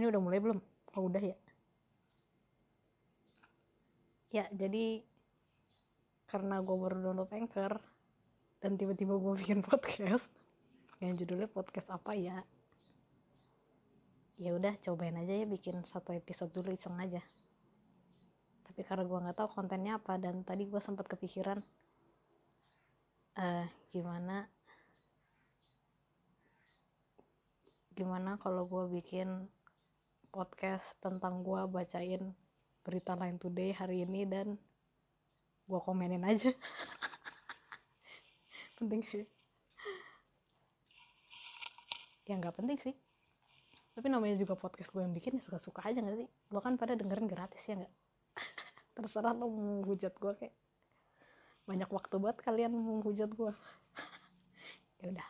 ini udah mulai belum? Oh udah ya? Ya jadi karena gue baru download anchor dan tiba-tiba gue bikin podcast yang judulnya podcast apa ya? Ya udah cobain aja ya bikin satu episode dulu iseng aja. Tapi karena gue nggak tahu kontennya apa dan tadi gue sempat kepikiran uh, gimana gimana kalau gue bikin podcast tentang gue bacain berita lain today hari ini dan gue komenin aja. Penting sih. Ya nggak penting sih. Tapi namanya juga podcast gue yang bikin ya suka-suka aja gak sih? Lo kan pada dengerin gratis ya nggak? Terserah lo mau hujat gue kayak. Banyak waktu buat kalian mau hujat gue ya udah.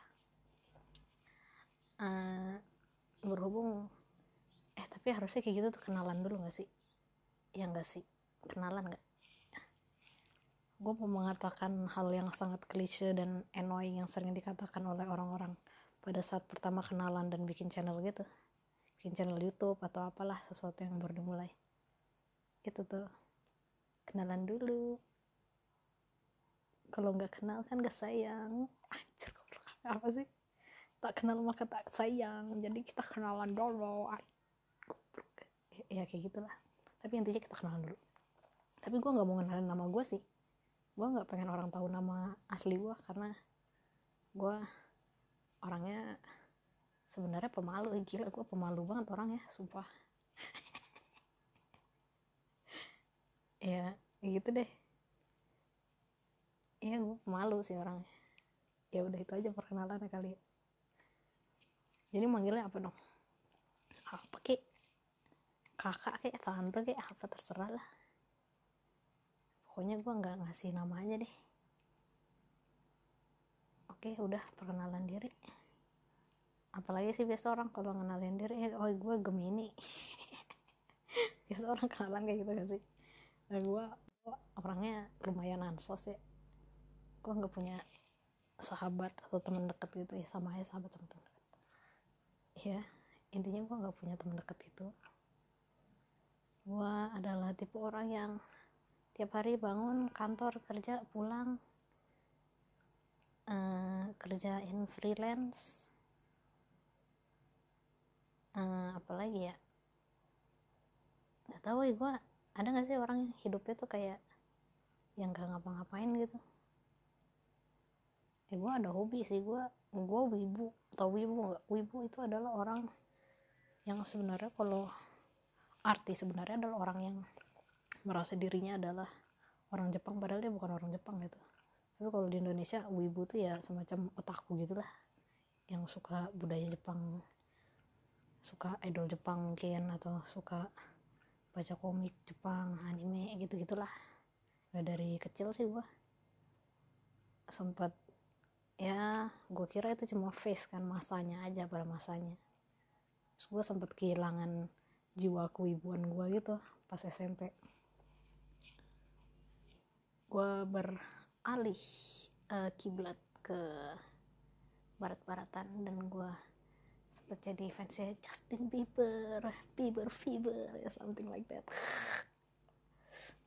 Uh, berhubung tapi harusnya kayak gitu tuh kenalan dulu gak sih? Ya gak sih? Kenalan gak gue mau mengatakan hal yang sangat klise dan annoying yang sering dikatakan oleh orang-orang pada saat pertama kenalan dan bikin channel gitu. Bikin channel YouTube atau apalah sesuatu yang baru dimulai. Itu tuh. Kenalan dulu. Kalau nggak kenal kan gak sayang. Anjir apa sih? Tak kenal maka tak sayang. Jadi kita kenalan dulu ya kayak gitulah. Tapi intinya kita kenalan dulu. Tapi gue nggak mau kenalin nama gue sih. Gue nggak pengen orang tahu nama asli gue karena gue orangnya sebenarnya pemalu. Gila gue pemalu banget orangnya sumpah. Ya gitu deh. Iya gue pemalu sih orangnya. Ya udah itu aja perkenalan kali ya. Jadi manggilnya apa dong? Apa kek kakak kek tante kek apa terserah lah. Pokoknya gue nggak ngasih nama aja deh. Oke udah perkenalan diri. Apalagi sih biasa orang kalau ngenalin diri eh, oh gue gemini. Biasa orang kenalan kayak gitu gak sih? Nah gue orangnya lumayan ansos ya. Gue nggak punya sahabat atau teman dekat gitu ya sama aja sahabat sama teman dekat. Ya intinya gue nggak punya teman dekat gitu gue adalah tipe orang yang tiap hari bangun kantor kerja pulang uh, kerjain freelance uh, apalagi ya? Nggak tahu ya gue ada nggak sih orang yang hidupnya tuh kayak yang gak ngapa-ngapain gitu? Ya gue ada hobi sih gue gue wibu atau wibu nggak? Wibu itu adalah orang yang sebenarnya kalau arti sebenarnya adalah orang yang merasa dirinya adalah orang Jepang padahal dia bukan orang Jepang gitu. Tapi kalau di Indonesia wibu tuh ya semacam otaku gitulah. Yang suka budaya Jepang suka idol Jepang mungkin atau suka baca komik Jepang anime gitu gitulah udah dari kecil sih gue sempat ya gue kira itu cuma face kan masanya aja pada masanya. Terus gue sempat kehilangan jiwa keibuan gue gitu pas SMP gue beralih uh, kiblat ke barat-baratan dan gue sempat jadi fansnya Justin Bieber Bieber fever ya something like that.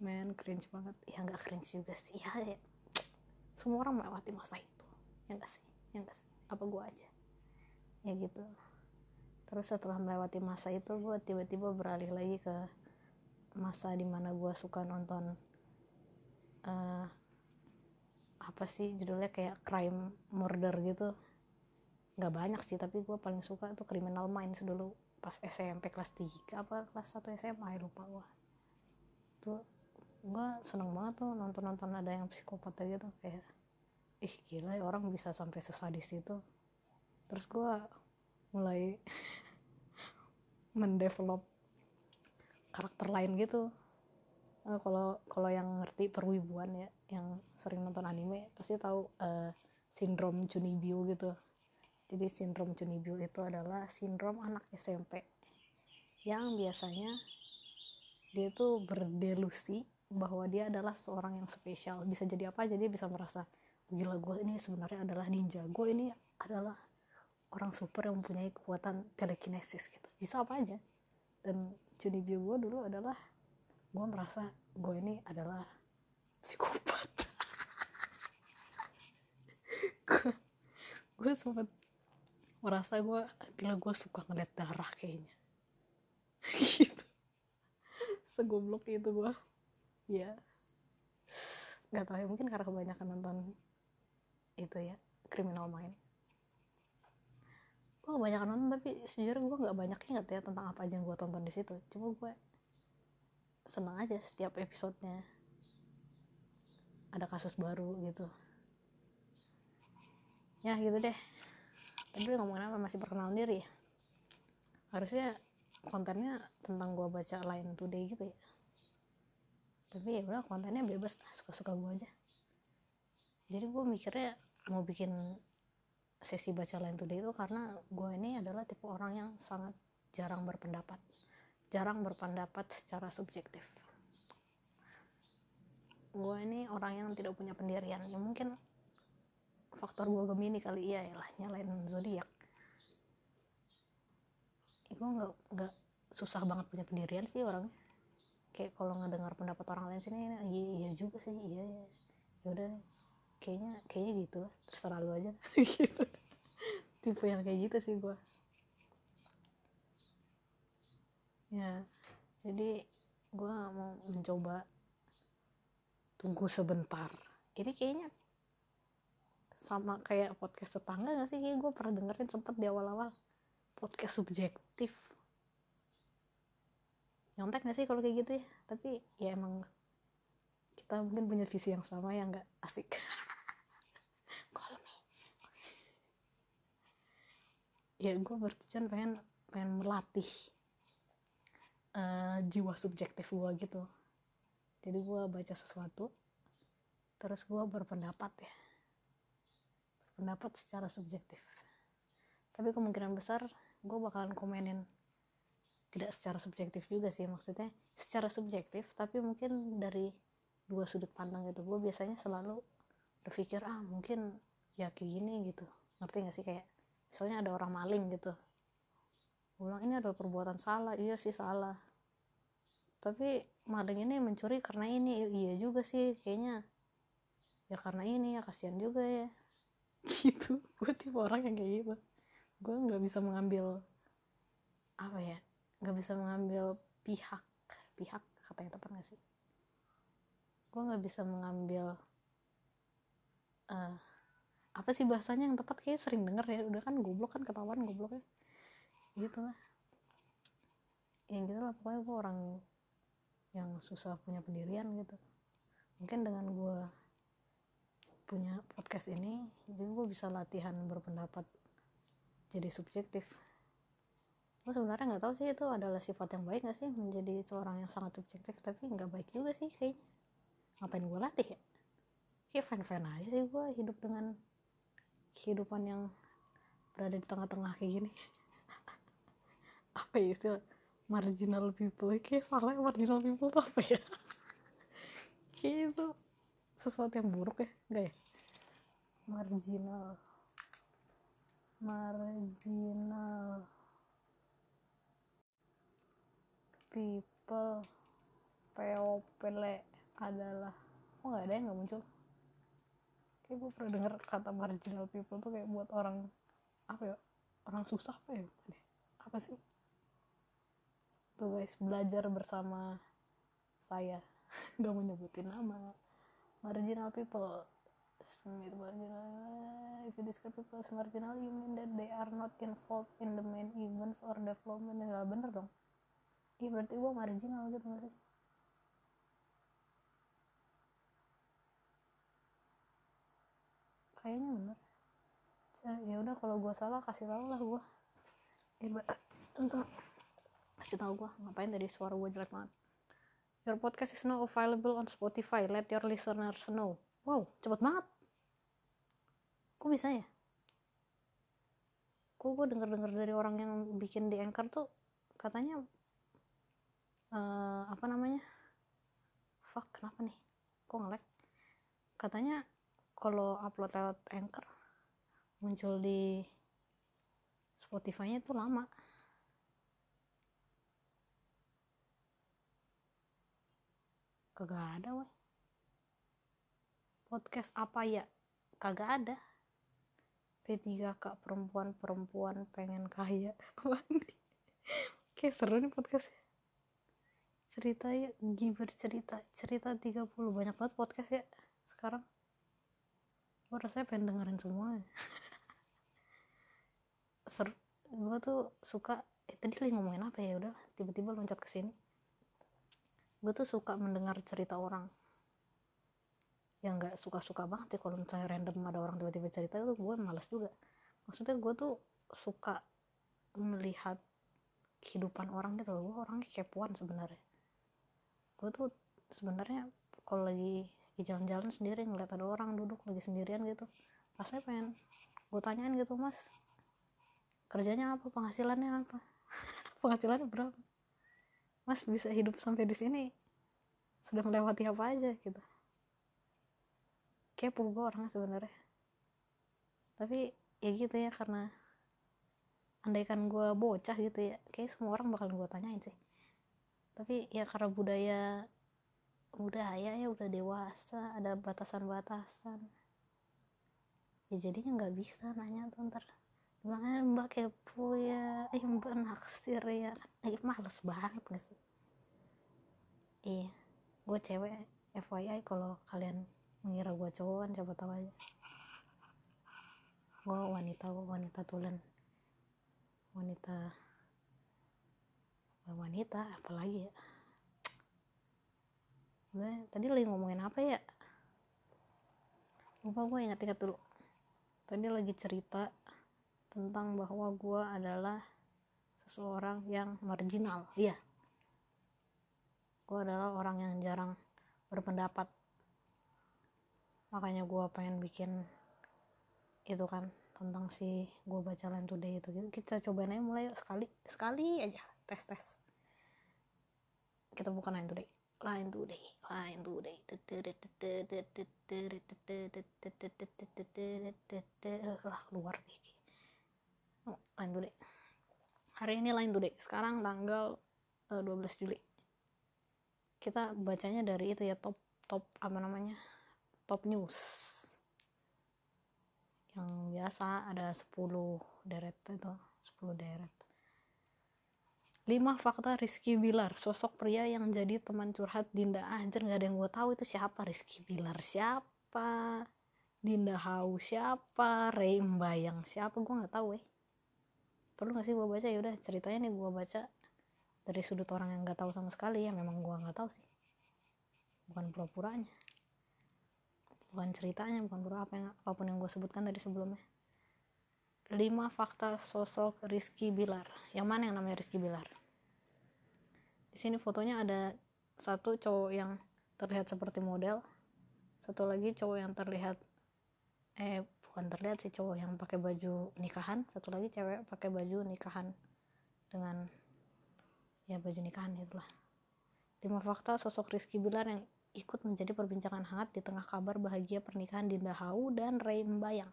Man cringe banget. Ya nggak cringe juga sih. Ya, ya. Semua orang melewati masa itu. Ya gak sih? Ya gak sih? Apa gue aja? Ya gitu terus setelah melewati masa itu gue tiba-tiba beralih lagi ke masa di mana gue suka nonton uh, apa sih judulnya kayak crime murder gitu. Nggak banyak sih tapi gue paling suka tuh criminal minds dulu pas SMP kelas 3 apa kelas 1 SMA ya lupa gue tuh gue seneng banget tuh nonton-nonton ada yang psikopat gitu kayak ih gila ya orang bisa sampai sesadis itu. Terus gue mulai mendevelop karakter lain gitu. Uh, kalau kalau yang ngerti perwibuan ya yang sering nonton anime pasti tahu uh, sindrom Chunibyo gitu. Jadi sindrom Chunibyo itu adalah sindrom anak SMP yang biasanya dia tuh berdelusi bahwa dia adalah seorang yang spesial. Bisa jadi apa aja dia bisa merasa gila gue ini sebenarnya adalah ninja gue ini adalah orang super yang mempunyai kekuatan telekinesis gitu. Bisa apa aja. Dan Junibio gue dulu adalah gue merasa gue ini adalah psikopat. Gue gue sempet merasa gue gila gue suka ngeliat darah kayaknya. Gitu. Segoblok itu gue ya. Nggak tahu ya mungkin karena kebanyakan nonton itu ya criminal mind gue kebanyakan nonton tapi sejujurnya gue nggak banyak inget ya tentang apa aja yang gue tonton di situ. Cuma gue senang aja setiap episodenya. Ada kasus baru gitu. Ya gitu deh. Tapi ngomongin apa masih perkenalan diri ya? Harusnya kontennya tentang gue baca lain today gitu ya. Tapi ya udah kontennya bebas suka-suka gue aja. Jadi gue mikirnya mau bikin sesi baca lain today itu karena gue ini adalah tipe orang yang sangat jarang berpendapat. Jarang berpendapat secara subjektif. Gue ini orang yang tidak punya pendirian. Ya mungkin faktor gue gemini kali iya ya lah nyalain zodiak. Ya, gue nggak nggak susah banget punya pendirian sih orangnya. Kayak kalau ngedengar pendapat orang lain sini iya iya juga sih iya ya udah kayaknya kayaknya gitu lah. Terserah lu aja gitu. Tipe yang kayak gitu sih gue ya jadi gue mau mencoba tunggu sebentar. Ini kayaknya sama kayak podcast tetangga gak sih? Kayak gue pernah dengerin sempet di awal-awal. Podcast subjektif. Nyontek gak sih kalau kayak gitu ya? Tapi ya emang kita mungkin punya visi yang sama yang gak asik call me ya gue bertujuan pengen pengen melatih uh, jiwa subjektif gue gitu. Jadi gue baca sesuatu terus gue berpendapat ya. Berpendapat secara subjektif. Tapi kemungkinan besar gue bakalan komenin. Tidak secara subjektif juga sih maksudnya secara subjektif tapi mungkin dari dua sudut pandang gitu. Gue biasanya selalu berpikir ah mungkin ya kayak gini gitu. Ngerti gak sih kayak misalnya ada orang maling gitu. Gue ini adalah perbuatan salah. Iya sih salah. Tapi maling ini mencuri karena ini. Iya juga sih kayaknya. Ya karena ini ya kasihan juga ya. Gitu. Gue tipe orang yang kayak gitu. Gue nggak bisa mengambil apa ya nggak bisa mengambil pihak. Pihak kata yang tepat gak sih? Gue nggak bisa mengambil uh, apa sih bahasanya yang tepat? Kayak sering denger ya. Udah kan goblok kan ketahuan gobloknya. Gitu lah yang gitu lah pokoknya gue orang yang susah punya pendirian gitu. Mungkin dengan gue punya podcast ini jadi gue bisa latihan berpendapat jadi subjektif. Gue sebenarnya nggak tahu sih itu adalah sifat yang baik gak sih? Menjadi seorang yang sangat subjektif tapi nggak baik juga sih kayaknya. Ngapain gue latih ya? Kayak fan fan aja sih gue hidup dengan kehidupan yang berada di tengah-tengah kayak gini. Apa ya istilah? Marginal people. Kayak salah marginal people tuh apa ya? Kayak itu sesuatu yang buruk ya? Enggak ya? Marginal. Marginal people. POPL adalah. Kok nggak ada yang nggak muncul kayak gue pernah denger kata marginal people tuh kayak buat orang apa ya orang susah apa ya? Apa sih? Tuh guys belajar bersama saya. Nggak mau nyebutin nama. Marginal people. Smith marginal. If you describe people as marginal you mean that they are not involved in the main events or development. Ya bener dong. Iya berarti gue marginal gitu gak sih kayaknya bener. Ya udah kalau gue salah kasih tau lah gue untuk kasih tau gue ngapain tadi suara gue jelek banget. Your podcast is now available on Spotify. Let your listeners know. Wow cepet banget. Kok bisa ya? Kok gue denger denger dari orang yang bikin di anchor tuh katanya uh, apa namanya? Fuck kenapa nih? Kok ngelek katanya kalau upload lewat anchor muncul di Spotify-nya itu lama. Kagak ada weh. Podcast apa ya? Kagak ada. P3 Kak perempuan-perempuan pengen kaya. Oke seru nih podcastnya. Cerita ya giber cerita cerita 30 banyak banget podcast ya sekarang gue rasanya pengen dengerin semua seru gue tuh suka eh tadi lagi ngomongin apa ya? Udah tiba-tiba loncat ke sini. Gue tuh suka mendengar cerita orang. Yang nggak suka-suka banget ya kalau misalnya random ada orang tiba-tiba cerita itu gue malas juga. Maksudnya gue tuh suka melihat kehidupan orang gitu loh. Gue orangnya kepoan sebenarnya. Gue tuh sebenarnya kalau lagi di jalan-jalan sendiri ngeliat ada orang duduk lagi sendirian gitu. Rasanya pengen gue tanyain gitu mas kerjanya apa? Penghasilannya apa? Penghasilannya berapa? Mas bisa hidup sampai di sini. Sudah melewati apa aja gitu. Kepo gue orangnya sebenarnya. Tapi ya gitu ya karena andaikan gue bocah gitu ya kayak semua orang bakal gue tanyain sih. Tapi ya karena budaya budaya ya udah dewasa ada batasan-batasan. Ya jadinya nggak bisa nanya tuh ntar. Bilangnya mbak kepo ya. Eh mbak naksir ya. Eh males banget gak sih? Iya. Gue cewek FYI kalau kalian mengira gue cowok kan siapa tahu aja. Gue wanita wanita tulen. Wanita wanita apalagi ya gue tadi lagi ngomongin apa ya? Lupa gue ingat-ingat dulu. Tadi lagi cerita tentang bahwa gue adalah seseorang yang marginal. Iya. Gue adalah orang yang jarang berpendapat. Makanya gue pengen bikin itu kan tentang si gue baca Line Today itu kita cobain aja mulai sekali sekali aja tes tes kita bukan lain today lain today lain today lah keluar deh oh, lain today hari ini lain today sekarang tanggal 12 Juli kita bacanya dari itu ya top top apa namanya top news yang biasa ada 10 deret itu 10 deret 5 fakta Rizky Bilar sosok pria yang jadi teman curhat Dinda. Anjir nggak ada yang gue tahu itu siapa. Rizky Bilar siapa? Dinda Hau siapa? Ray Mbayang siapa? Gue nggak tahu eh perlu nggak sih gue baca? Ya udah ceritanya nih gue baca dari sudut orang yang nggak tahu sama sekali. Ya memang gue nggak tahu sih. Bukan pura-puranya. Bukan ceritanya bukan pura apa yang apa pun yang gue sebutkan tadi sebelumnya 5 fakta sosok Rizky Bilar. Yang mana yang namanya Rizky Bilar? Di sini fotonya ada satu cowok yang terlihat seperti model, satu lagi cowok yang terlihat eh bukan terlihat sih cowok yang pakai baju nikahan, satu lagi cewek pakai baju nikahan dengan ya baju nikahan itulah. 5 fakta sosok Rizky Bilar yang ikut menjadi perbincangan hangat di tengah kabar bahagia pernikahan Dinda Hau dan Ray Mbayang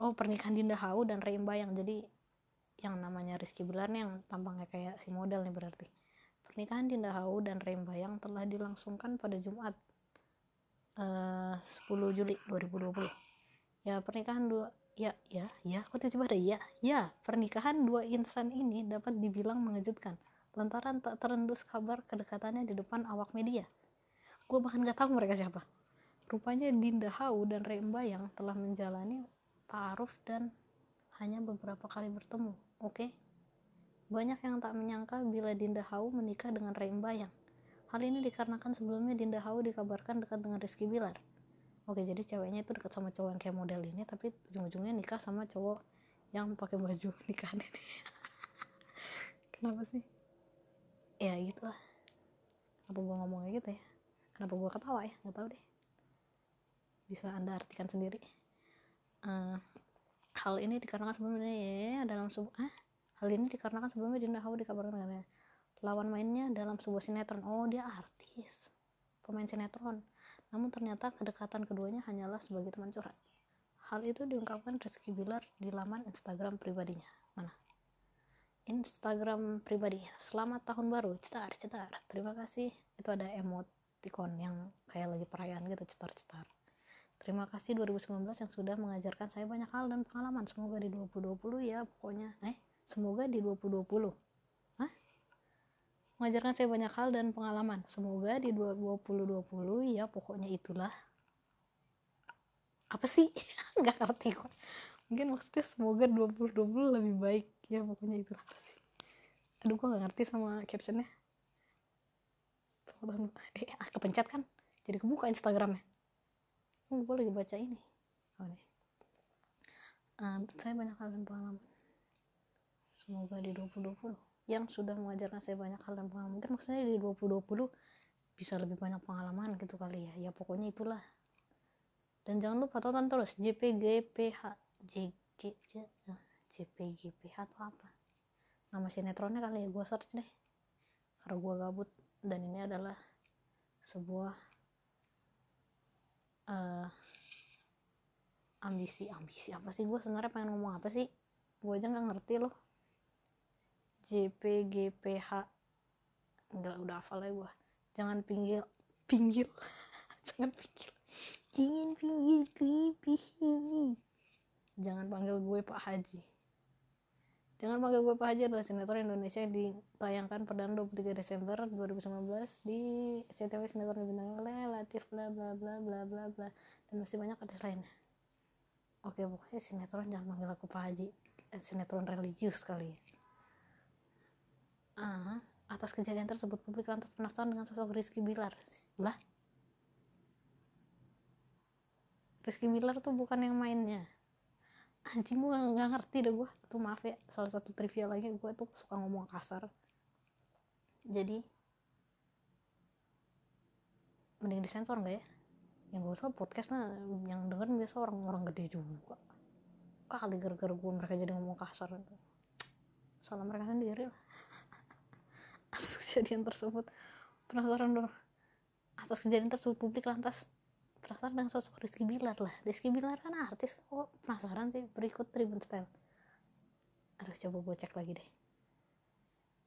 oh pernikahan Dinda Hau dan Ray Mbayang jadi yang namanya Rizky Bilar nih yang tampangnya kayak si model nih berarti. Pernikahan Dinda Hau dan Ray Mbayang telah dilangsungkan pada Jumat uh, 10 Juli 2020 ya pernikahan dua ya ya ya kok tiba-tiba ada ya ya pernikahan dua insan ini dapat dibilang mengejutkan lantaran tak terendus kabar kedekatannya di depan awak media. Gue bahkan gak tahu mereka siapa. Rupanya Dinda Hau dan Ray Mbayang telah menjalani ta'aruf dan hanya beberapa kali bertemu. Oke? Okay? Banyak yang tak menyangka bila Dinda Hau menikah dengan Ray Mbayang. Hal ini dikarenakan sebelumnya Dinda Hau dikabarkan dekat dengan Rizky Bilar. Oke, jadi ceweknya itu dekat sama cowok yang kayak model ini, tapi ujung-ujungnya nikah sama cowok yang pakai baju nikahan ini. Kenapa sih? Ya gitulah. Kenapa gue ngomongnya gitu ya? Kenapa gue ketawa ya? Gak tau deh. Bisa anda artikan sendiri uh, hal ini dikarenakan sebelumnya ya dalam sebuah ah, hal ini dikarenakan sebelumnya Dinda Hau dikabarkan dengan lawan mainnya dalam sebuah sinetron. Oh dia artis. Pemain sinetron. Namun ternyata kedekatan keduanya hanyalah sebagai teman curhat. Hal itu diungkapkan Rizky Bilar di laman Instagram pribadinya. Mana? Instagram pribadinya selamat tahun baru. Cetar cetar. Terima kasih. Itu ada emot emoticon yang kayak lagi perayaan gitu cetar-cetar terima kasih 2019 yang sudah mengajarkan saya banyak hal dan pengalaman. Semoga di 2020 ya pokoknya. Eh semoga di 2020 Hah? mengajarkan saya banyak hal dan pengalaman. Semoga di 2020 ya pokoknya itulah. Apa sih? Nggak ngerti kok mungkin maksudnya semoga 2020 lebih baik. Ya pokoknya itulah apa sih? Aduh gue gak ngerti sama captionnya. Eh ah, kepencet kan? Jadi kebuka instagramnya oh, gue lagi baca ini. Oh nih? Saya banyak hal dan pengalaman. Semoga di 2020 yang sudah mengajarkan saya banyak hal dan pengalaman. Mungkin maksudnya di 2020 bisa lebih banyak pengalaman gitu kali ya. Ya pokoknya itulah. Dan jangan lupa tonton terus JPGPH JG JPGPH atau apa? Nama sinetronnya kali ya gue search deh. Karena gue gabut. Dan ini adalah sebuah uh, ambisi ambisi apa sih? Gue sebenarnya pengen ngomong apa sih? Gue aja nggak ngerti loh. JPGPH enggak udah hafal ya gue jangan pinggir pinggir. Jangan pinggir. Jangan pinggir. Jangan panggil gue Pak Haji Jangan panggil gue Pak Haji adalah sinetron Indonesia yang ditayangkan perdana 23 Desember 2019 di SCTV sinetron dibintangi oleh Latif bla bla bla bla bla bla. Dan masih banyak artis lainnya. Oke pokoknya sinetron jangan panggil aku Pak Haji. Eh, sinetron religius kali ya. Uh, atas kejadian tersebut publik lantas penasaran dengan sosok Rizky Bilar. Lah? Rizky Bilar tuh bukan yang mainnya anjing gue nggak ngerti deh gue tuh maaf ya salah satu trivia lagi gue tuh suka ngomong kasar. Jadi mending disensor nggak ya? Yang gue suka podcast nah yang denger biasa orang-orang gede juga. Kali gara-gara gue mereka jadi ngomong kasar. Salah mereka sendiri lah. Atas kejadian tersebut. Penasaran dong. Atas kejadian tersebut publik lantas penasaran dengan sosok Rizky Bilar lah. Rizky Bilar kan artis kok. Penasaran sih berikut Tribun Style harus coba gue cek lagi deh.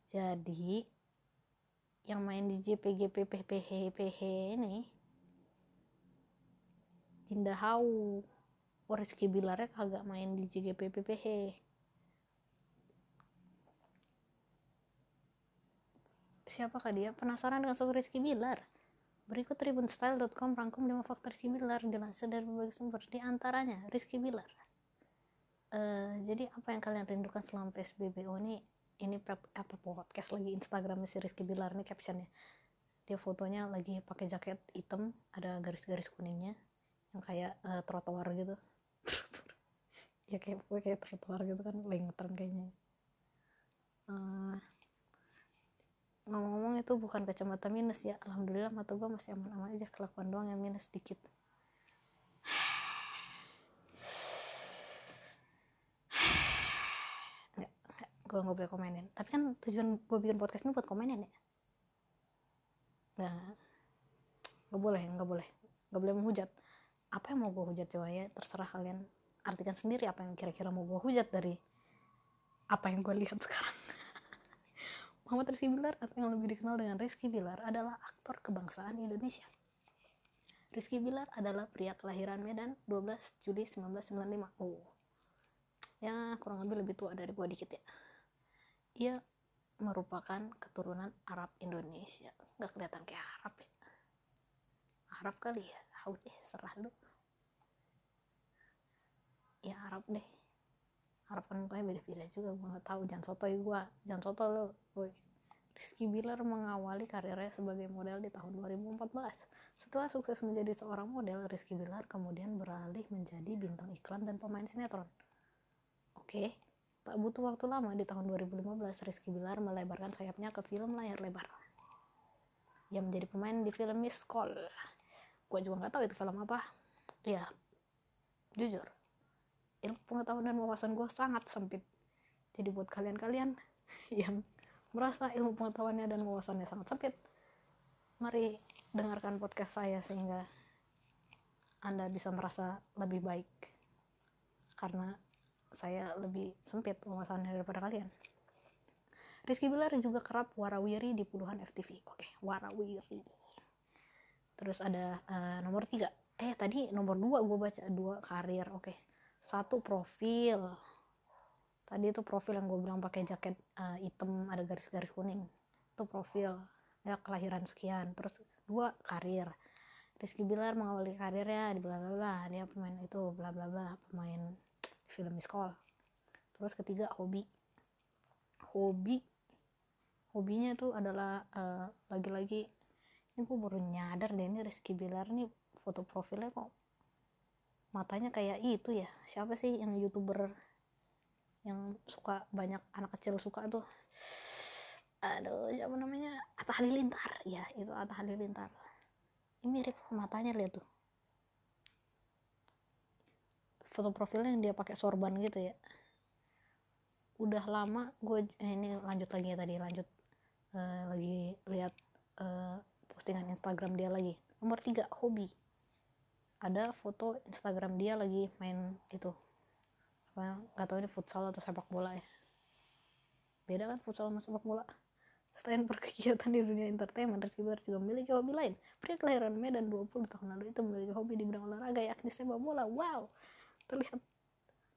Jadi yang main di JPG PPH PH ini Dinda Hau. Oh Rizky Bilarnya kagak main di JGP PPH siapakah dia? Penasaran dengan sosok Rizky Bilar Berikut tribunstyle.com rangkum 5 faktor Rizky Bilar dilansir dari berbagai sumber di antaranya Rizky Bilar. Uh, jadi apa yang kalian rindukan selama PSBB? Oh ini ini apa podcast lagi Instagramnya si Rizky Bilar nih captionnya. Dia fotonya lagi pakai jaket hitam ada garis-garis kuningnya yang kayak uh, trotoar gitu. ya kayak kayak trotoar gitu kan lengtern kayaknya. Uh, ngomong-ngomong itu bukan kacamata minus ya. Alhamdulillah mata gue masih aman-aman aja kelakuan doang yang minus sedikit gue nggak boleh komenin. Tapi kan tujuan gue bikin podcast ini buat komenin ya? Nggak nggak boleh nggak boleh. Nggak boleh menghujat. Apa yang mau gue hujat coba ya? Terserah kalian. Artikan sendiri apa yang kira-kira mau gue hujat dari apa yang gue lihat sekarang Muhammad Rizky Bilar atau yang lebih dikenal dengan Rizky Bilar adalah aktor kebangsaan Indonesia. Rizky Bilar adalah pria kelahiran Medan 12 Juli 1995. Oh, ya kurang lebih lebih tua dari gua dikit ya. Ia merupakan keturunan Arab Indonesia. Gak kelihatan kayak Arab ya. Arab kali ya. Hau deh, serah lu. Ya Arab deh. Arab kan beda-beda juga gue gak tahu jangan sotoy gue jangan soto lo boy Rizky Bilar mengawali karirnya sebagai model di tahun 2014. Setelah sukses menjadi seorang model, Rizky Bilar kemudian beralih menjadi bintang iklan dan pemain sinetron. Oke, tak butuh waktu lama di tahun 2015, Rizky Bilar melebarkan sayapnya ke film layar lebar. Ia menjadi pemain di film Miss Call. Gue juga nggak tahu itu film apa. Ya, jujur, ilmu pengetahuan dan wawasan gue sangat sempit. Jadi buat kalian-kalian yang merasa ilmu pengetahuannya dan wawasannya sangat sempit. Mari dengarkan podcast saya sehingga anda bisa merasa lebih baik karena saya lebih sempit wawasannya daripada kalian. Rizky Bilar juga kerap warawiri di puluhan FTV oke warawiri. Terus ada uh, nomor tiga. Eh tadi nomor dua gue baca dua karir. Oke satu profil tadi itu profil yang gue bilang pakai jaket uh, hitam ada garis-garis kuning. Itu profil. Ya kelahiran sekian. Terus dua karir. Rizky Bilar mengawali karirnya di bla bla bla. Dia pemain itu bla bla bla. Pemain film sekolah. Terus ketiga hobi. Hobi. Hobinya tuh adalah uh, lagi-lagi ini gue baru nyadar deh ini Rizky Bilar nih foto profilnya kok matanya kayak itu ya? Siapa sih yang youtuber yang suka banyak anak kecil suka tuh aduh siapa namanya? Atta Halilintar. Ya itu Atta Halilintar. Ini mirip matanya lihat tuh. Foto profilnya yang dia pakai sorban gitu ya. Udah lama gue eh, ini lanjut lagi ya tadi lanjut uh, lagi lihat uh, postingan Instagram dia lagi. Nomor tiga hobi. Ada foto Instagram dia lagi main itu nggak tahu ini futsal atau sepak bola ya beda kan futsal sama sepak bola Selain berkegiatan di dunia entertainment, Rizky Bilar juga memiliki hobi lain. Pria kelahiran Medan 20 tahun lalu itu memiliki hobi di bidang olahraga yakni sepak bola. Wow, terlihat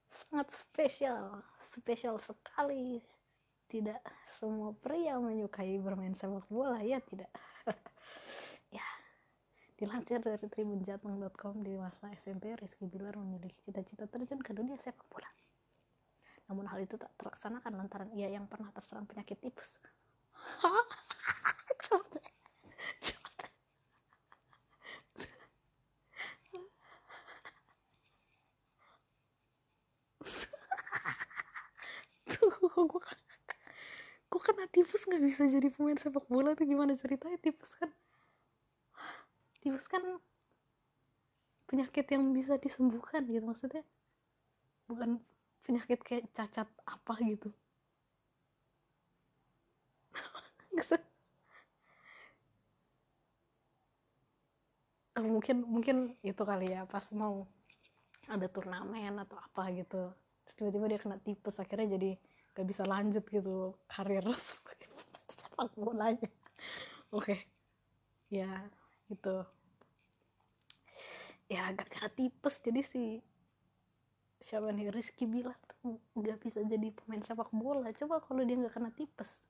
sangat spesial, spesial sekali. Tidak semua pria menyukai bermain sepak bola, ya tidak. dilansir dari tribunjateng.com di masa SMP, Rizky Bilar memiliki cita-cita terjun ke dunia sepak bola. Namun hal itu tak terlaksanakan lantaran ia yang pernah terserang penyakit tipes. gue kena tipes nggak bisa jadi pemain sepak bola tuh gimana ceritanya tipes kan tipes kan penyakit yang bisa disembuhkan gitu maksudnya bukan penyakit kayak cacat apa gitu. Mungkin mungkin itu kali ya pas mau ada turnamen atau apa gitu. Tiba-tiba dia kena tipes akhirnya jadi gak bisa lanjut gitu karir. Sepak bolanya oke okay. ya gitu ya kena tipes jadi si siapa nih Rizky bilang tuh nggak bisa jadi pemain sepak bola. Coba kalau dia nggak kena tipes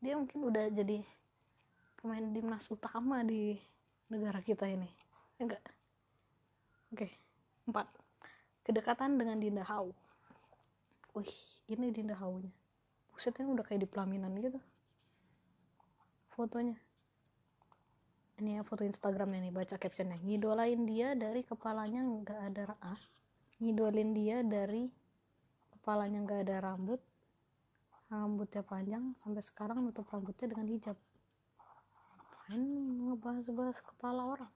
dia mungkin udah jadi pemain timnas utama di negara kita ini enggak ya oke empat. Kedekatan dengan Dinda Hau. Wih ini Dinda Haunya. Busetnya udah kayak di pelaminan gitu. Fotonya ini ya foto Instagramnya nih baca captionnya. Ngidolain dia dari kepalanya nggak ada ah ngidolin dia dari kepalanya nggak ada rambut. Rambutnya panjang sampai sekarang nutup rambutnya dengan hijab. Main ngebahas-bahas kepala orang.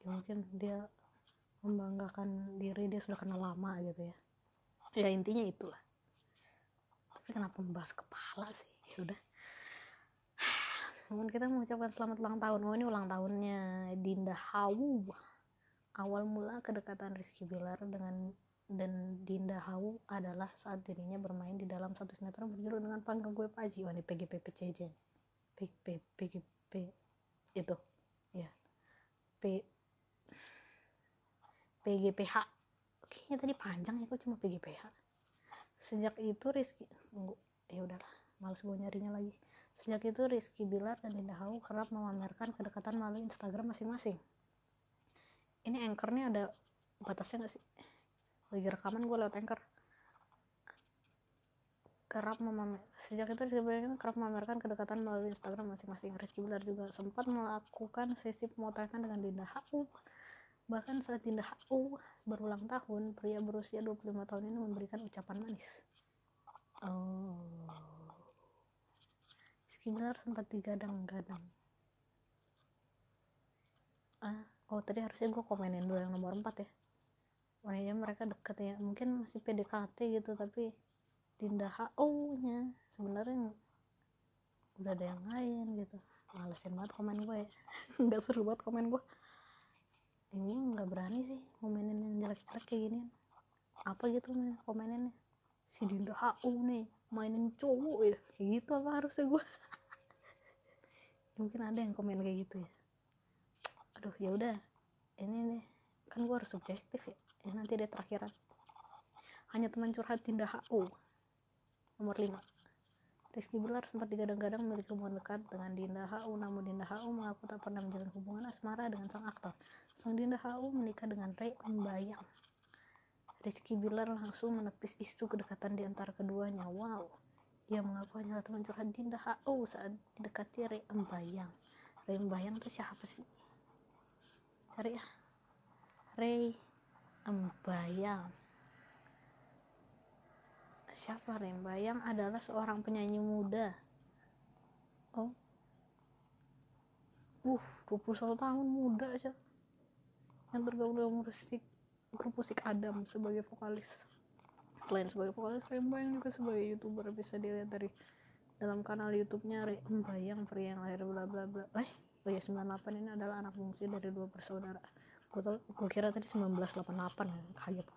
Ya, mungkin dia membanggakan diri dia sudah kenal lama gitu ya. Ya intinya itulah. Tapi kenapa membahas kepala sih? Ya udah namun kita mengucapkan selamat ulang tahun. Oh ini ulang tahunnya Dinda Hawu. Awal mula kedekatan Rizky Bilar dengan dan Dinda Hawu adalah saat dirinya bermain di dalam satu sinetron berjudul dengan panggil gue Paji wah ini PGPPCJ PGP itu. Ya P PGPH kayaknya tadi panjang ya kok cuma PGPH sejak itu Rizky ya udahlah males gue nyarinya lagi. Sejak itu Rizky Bilar dan Dinda Hau kerap memamerkan kedekatan melalui Instagram masing-masing. Ini anchornya ada batasnya gak sih? Lagi rekaman gue lewat anchor. Kerap memamer sejak itu Rizky Bilar kerap memamerkan kedekatan melalui Instagram masing-masing. Rizky Bilar juga sempat melakukan sesi pemotretan dengan Dinda Hau. Bahkan saat Dinda HU berulang tahun, pria berusia 25 tahun ini memberikan ucapan manis. Oh. Skinner sempat digadang-gadang. Ah, oh tadi harusnya gue komenin dulu yang nomor 4 ya. Wanita mereka deket ya, mungkin masih PDKT gitu, tapi Dinda HU nya sebenarnya udah ada yang lain gitu. Malesin banget komen gue ya. Nggak seru banget komen gue ini nggak berani sih komenin yang jelek-jelek kayak gini apa gitu komeninnya si Dinda HU nih mainin cowok ya. Kayak gitu apa harusnya gue mungkin ada yang komen kayak gitu ya. Aduh ya udah. Ini nih kan gue harus subjektif ya, ya nanti deh terakhiran. Hanya teman curhat tindak HU nomor 5 Rizky Bilar sempat digadang-gadang memiliki hubungan dekat dengan Dinda HU, namun Dinda HU mengaku tak pernah menjalin hubungan asmara dengan sang aktor. Sang Dinda HU menikah dengan Ray Embayang. Rizky Bilar langsung menepis isu kedekatan di antara keduanya. Wow, ia mengaku hanyalah teman curhat Dinda HU saat didekati Ray Embayang. Ray Embayang tuh siapa sih? Cari ya. Ray Embayang siapa Rembayang adalah seorang penyanyi muda oh uh 21 tahun muda aja yang tergabung dalam musik grup musik Adam sebagai vokalis. Selain sebagai vokalis Rembayang juga sebagai youtuber bisa dilihat dari dalam kanal YouTube-nya Rembayang pria yang lahir bla bla bla. Eh oh ya 98 ini adalah anak bungsu dari dua bersaudara. Gue kira tadi 1988 kaget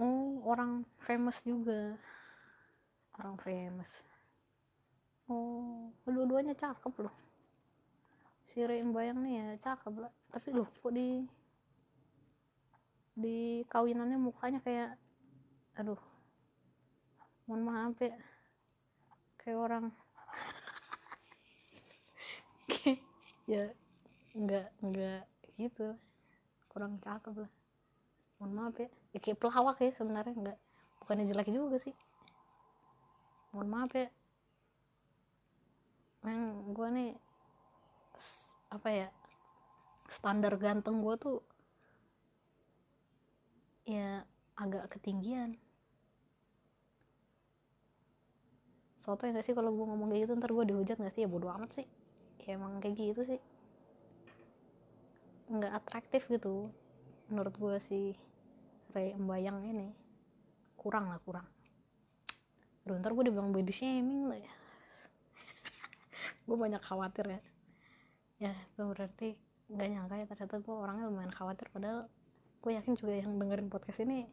oh orang famous juga. Orang famous. Oh dua-duanya cakep loh. Si Reem Bayang nih ya cakep lah. Tapi loh kok di di kawinannya mukanya kayak aduh mohon maaf ya. Kayak orang ya nggak nggak gitu. Kurang cakep lah. Mohon maaf ya. Ya kayak pelawak ya sebenarnya nggak. Bukannya jelek juga sih. Mohon maaf ya. Memang gue nih apa ya standar ganteng gue tuh ya agak ketinggian. Soto ya gak sih kalau gue ngomong kayak gitu? Ntar gue dihujat gak sih? Ya bodo amat sih. Ya emang kayak gitu sih. Nggak atraktif gitu. Menurut gue sih Ray Embayang ini kurang lah kurang. Aduh, ntar gue dibilang body shaming lah ya. Gue banyak khawatir ya. Ya itu berarti gak nyangka ya ternyata gue orangnya lumayan khawatir padahal gue yakin juga yang dengerin podcast ini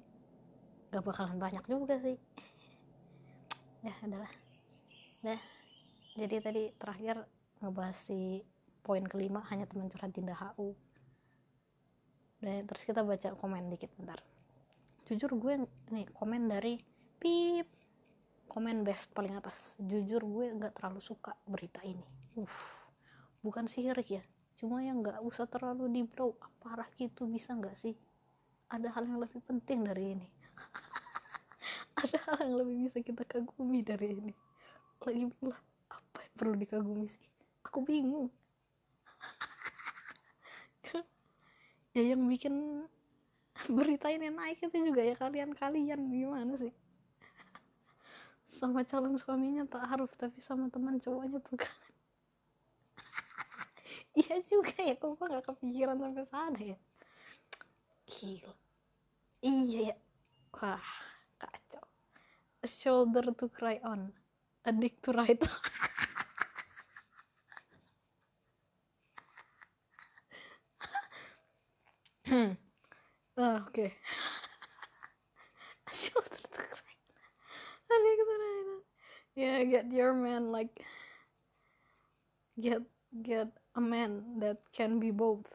gak bakalan banyak juga sih. Ya adalah. Nah jadi tadi terakhir ngebahas si poin kelima hanya teman curhat Dinda HU dan terus kita baca komen dikit bentar. Jujur gue nih komen dari pip. Komen best paling atas. Jujur gue nggak terlalu suka berita ini. Uh bukan sirik ya. Cuma yang nggak usah terlalu di blow parah gitu bisa nggak sih ada hal yang lebih penting dari ini. Ada hal yang lebih bisa kita kagumi dari ini. Lagi bilang apa yang perlu dikagumi sih? Aku bingung. Ya yang bikin berita ini naik itu juga ya kalian-kalian. Gimana sih? Sama calon suaminya tak harus tapi sama teman cowoknya pegangan iya juga ya kok gue gak kepikiran sampai sana ya gila iya ya wah kacau a shoulder to cry on a dick to write hmm Oh, okay. Shoulder to cry. Yeah, get your man like get get a man that can be both.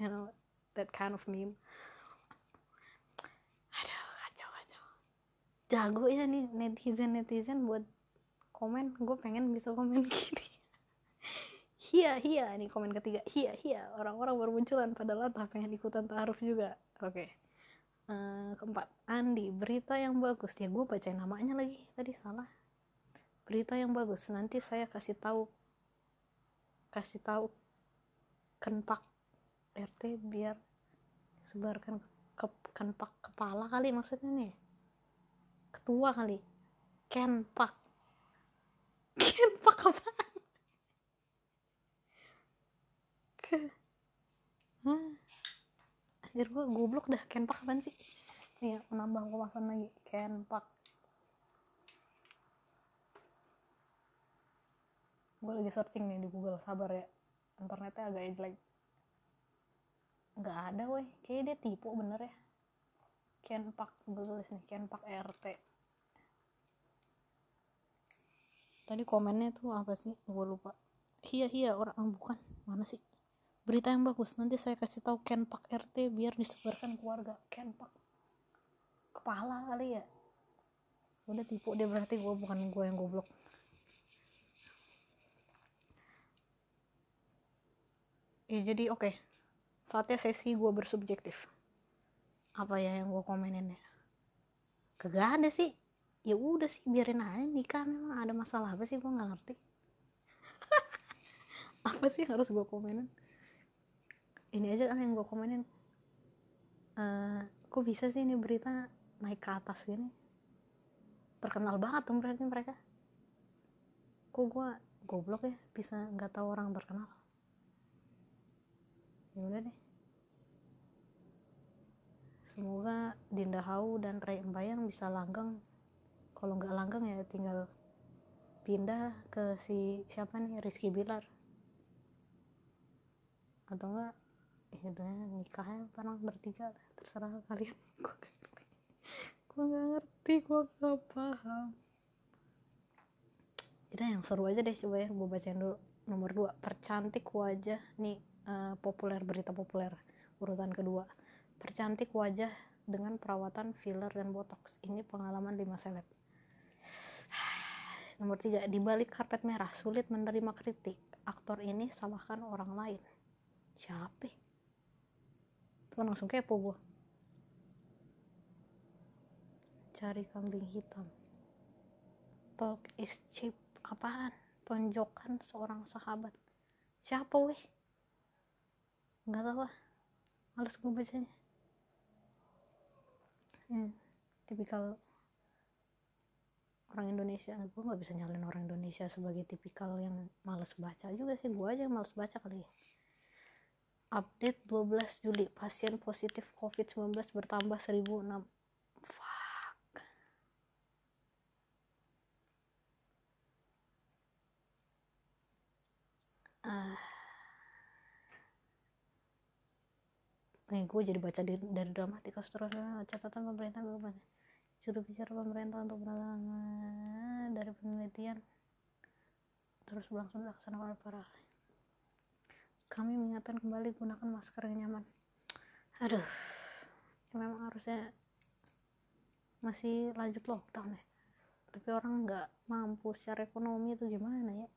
You know, that kind of meme. Aduh, kacau kacau. Jago ya nih netizen netizen buat komen. Gue pengen bisa komen gini. Hia, hia, ini komen ketiga. Hia, hia, orang-orang bermunculan padahal tak pengen ikutan taaruf juga oke okay. uh, eh, keempat Andi berita yang bagus dia gue baca namanya lagi tadi salah berita yang bagus nanti saya kasih tahu kasih tahu kenpak RT biar sebarkan ke, kenpak kepala kali maksudnya nih ketua kali. Kenpak. Kenpak apa ke anjir gue goblok dah. Kenpak apaan sih? Iya menambah wawasan lagi. Kenpak. Gue lagi searching nih di google sabar ya. Internetnya agak jelek. Nggak ada weh kayaknya dia tipu bener ya kenpak gue tulis nih kenpak rt tadi komennya tuh apa sih? Gue lupa. Iya iya orang ah, bukan. Mana sih? Berita yang bagus. Nanti saya kasih tahu Kenpak RT biar disebarkan keluarga Kenpak. Kepala kali ya? Udah tipu dia berarti gue bukan gue yang goblok. Ya jadi oke. Okay. saatnya sesi gue bersubjektif apa ya yang gue komenin ya? Kagak ada sih. Ya udah sih biarin aja nikah. Memang ada masalah apa sih? Gue nggak ngerti. Apa sih harus gue komenin? Ini aja kan yang gue komenin. Uh, kok bisa sih ini berita naik ke atas gini? Terkenal banget tuh berarti mereka. Kok gue goblok ya? Bisa nggak tahu orang terkenal. Ya udah deh semoga Dinda Hau dan Ray Embayang bisa langgeng. Kalau nggak langgeng ya tinggal pindah ke si siapa nih Rizky Bilar. Atau enggak ya udah nikahnya bareng bertiga. Terserah kalian. Gue gak ngerti. Gue gak paham. Udah yang seru aja deh coba ya. Gue bacain dulu. Nomor dua percantik wajah nih uh, populer berita populer. Urutan kedua Percantik wajah dengan perawatan filler dan botox. Ini pengalaman 5 seleb. Nomor 3, di balik karpet merah sulit menerima kritik. Aktor ini salahkan orang lain. Siapa? Tuh langsung kepo gue. Cari kambing hitam. Talk is cheap. Apaan? Tonjokan seorang sahabat. Siapa weh? Nggak tahu ah. Males gue bacanya hmm, tipikal orang Indonesia. Gue nggak bisa nyalin orang Indonesia sebagai tipikal yang males baca juga sih. Gue aja yang males baca kali. Ya update 12 Juli pasien positif COVID-19 bertambah 1006 gue jadi baca dari, dari dramatika terus catatan pemerintah baca juru bicara pemerintah untuk penanganan dari penelitian. Terus berlangsung dilaksanakan oleh para kami mengingatkan kembali gunakan masker yang nyaman. Aduh ya memang harusnya masih lanjut lockdown ya. Tapi orang nggak mampu secara ekonomi itu gimana ya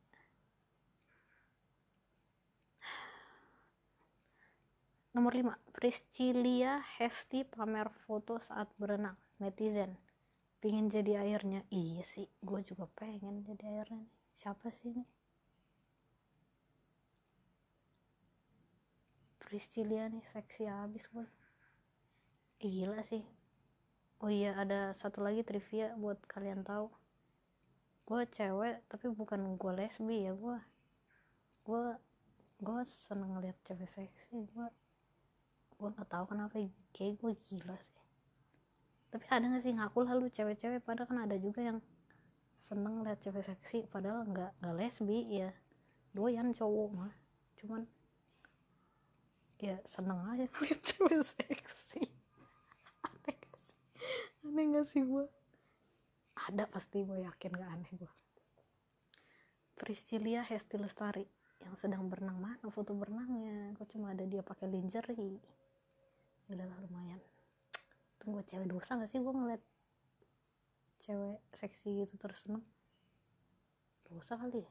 Nomor 5. Priscilia Hesti pamer foto saat berenang. Netizen. Pingin jadi airnya. Iya sih, gue juga pengen jadi airnya. Siapa sih ini? Priscilia nih, seksi abis gue. Eh, gila sih. Oh iya, ada satu lagi trivia buat kalian tahu. Gue cewek, tapi bukan gue lesbi ya gue. Gue gue seneng ngeliat cewek seksi gue gue nggak tahu kenapa kayak gue gila sih. Tapi ada gak sih ngaku lalu cewek-cewek? Padahal kan ada juga yang seneng lihat cewek seksi padahal nggak nggak lesbi ya doyan cowok mah. Cuman ya seneng aja lihat cewek seksi. Aneh gak sih? Aneh gak sih gue ada pasti gue yakin gak aneh gue Priscilia Hesti Lestari yang sedang berenang mana? Foto berenangnya kok cuma ada dia pakai lingerie ya udahlah lumayan. Tunggu cewek dosa gak sih? Gue ngeliat cewek seksi gitu terus seneng. Dosa kali ya?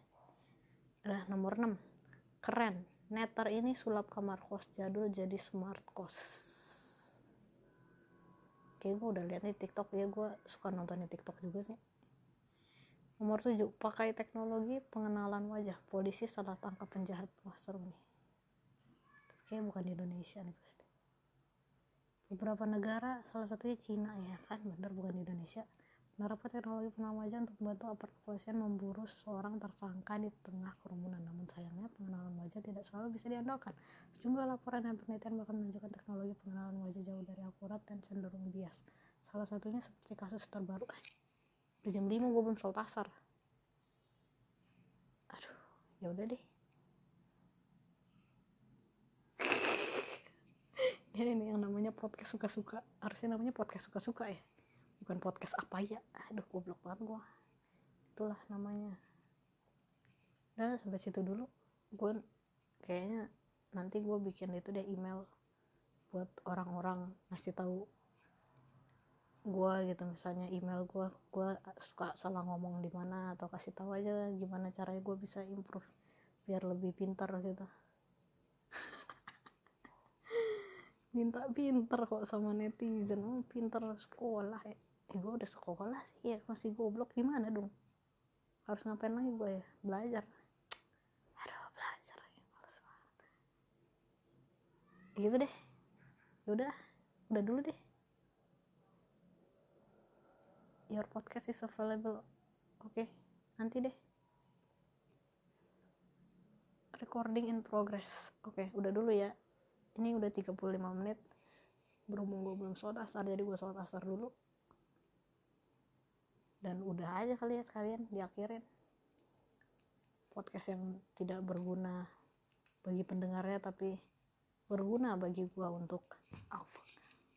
Udah nomor 6 keren. Netter ini sulap kamar kos jadul jadi smart kos kayak gue udah liat nih tiktok ya gue suka nonton di tiktok juga sih. Nomor 7 pakai teknologi pengenalan wajah. Polisi salah tangkap penjahat. Wah seru nih. Kayak bukan di Indonesia nih pasti beberapa negara salah satunya Cina ya kan? Benar bukan di Indonesia. Menerapkan teknologi pengenalan wajah untuk membantu aparat kepolisian memburu seorang tersangka di tengah kerumunan. Namun sayangnya pengenalan wajah tidak selalu bisa diandalkan. Sejumlah laporan dan penelitian bahkan menunjukkan teknologi pengenalan wajah jauh dari akurat dan cenderung bias. Salah satunya seperti kasus terbaru. Eh, udah jam 5 gue belum asar. Aduh ya udah deh ini nih yang namanya podcast suka-suka. Harusnya namanya podcast suka-suka ya. Bukan podcast apa ya. Aduh goblok banget gua. Itulah namanya. Udah sampai situ dulu. Gue kayaknya nanti gue bikin itu deh email buat orang-orang ngasih tahu gue gitu. Misalnya email gue gue suka salah ngomong di mana atau kasih tahu aja gimana caranya gue bisa improve biar lebih pintar gitu minta pinter kok sama netizen. Oh, pinter sekolah. Ya eh, gue udah sekolah sih ya. Masih goblok. Gimana dong? Harus ngapain lagi gue ya? Belajar. Aduh belajar ya males banget. Gitu deh. Udah udah dulu deh. Your podcast is available. Oke okay, nanti deh. Recording in progress. Oke okay, udah dulu ya ini udah 35 menit. Berhubung gue belum sholat asar jadi gue sholat asar dulu. Dan udah aja kali ya sekalian diakhirin. Podcast yang tidak berguna bagi pendengarnya tapi berguna bagi gue untuk oh,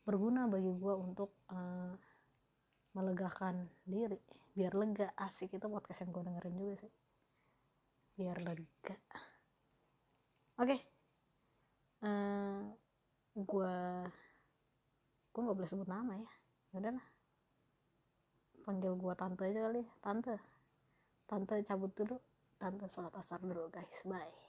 berguna bagi gue untuk uh, melegakan diri. Biar lega. Asik itu podcast yang gue dengerin juga sih. Biar lega. Oke. okay gue gue nggak boleh sebut nama ya, ya udahlah panggil gue tante aja kali tante. Tante cabut dulu. Tante sholat asar dulu guys. Bye